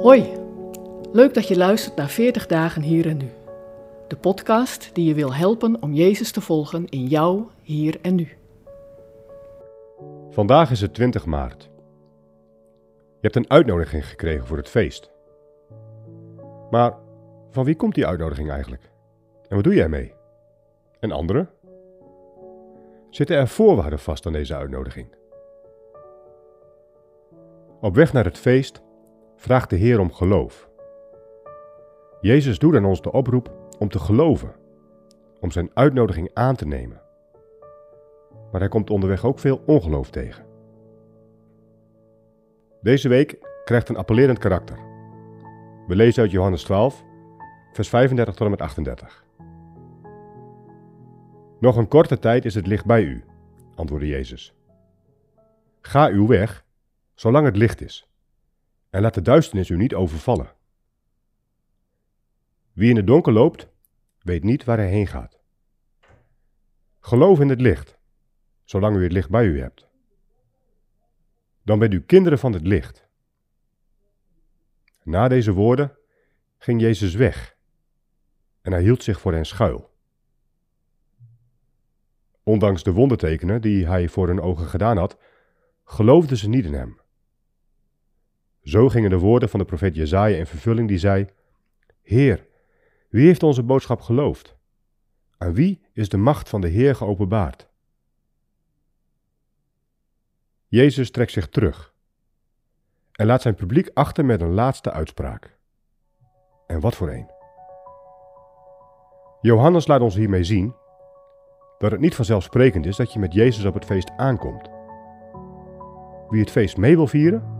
Hoi, leuk dat je luistert naar 40 dagen hier en nu. De podcast die je wil helpen om Jezus te volgen in jou, hier en nu. Vandaag is het 20 maart. Je hebt een uitnodiging gekregen voor het feest. Maar van wie komt die uitnodiging eigenlijk? En wat doe jij mee? En anderen? Zitten er voorwaarden vast aan deze uitnodiging? Op weg naar het feest vraagt de Heer om geloof. Jezus doet aan ons de oproep om te geloven, om zijn uitnodiging aan te nemen. Maar hij komt onderweg ook veel ongeloof tegen. Deze week krijgt een appellerend karakter. We lezen uit Johannes 12, vers 35 tot en met 38. Nog een korte tijd is het licht bij u, antwoordde Jezus. Ga uw weg, zolang het licht is en laat de duisternis u niet overvallen. Wie in het donker loopt, weet niet waar hij heen gaat. Geloof in het licht, zolang u het licht bij u hebt. Dan bent u kinderen van het licht. Na deze woorden ging Jezus weg en hij hield zich voor hen schuil. Ondanks de wondertekenen die hij voor hun ogen gedaan had, geloofden ze niet in hem. Zo gingen de woorden van de profeet Jezaja in vervulling die zei: Heer, wie heeft onze boodschap geloofd? Aan wie is de macht van de Heer geopenbaard? Jezus trekt zich terug en laat zijn publiek achter met een laatste uitspraak. En wat voor een? Johannes laat ons hiermee zien dat het niet vanzelfsprekend is dat je met Jezus op het feest aankomt. Wie het feest mee wil vieren,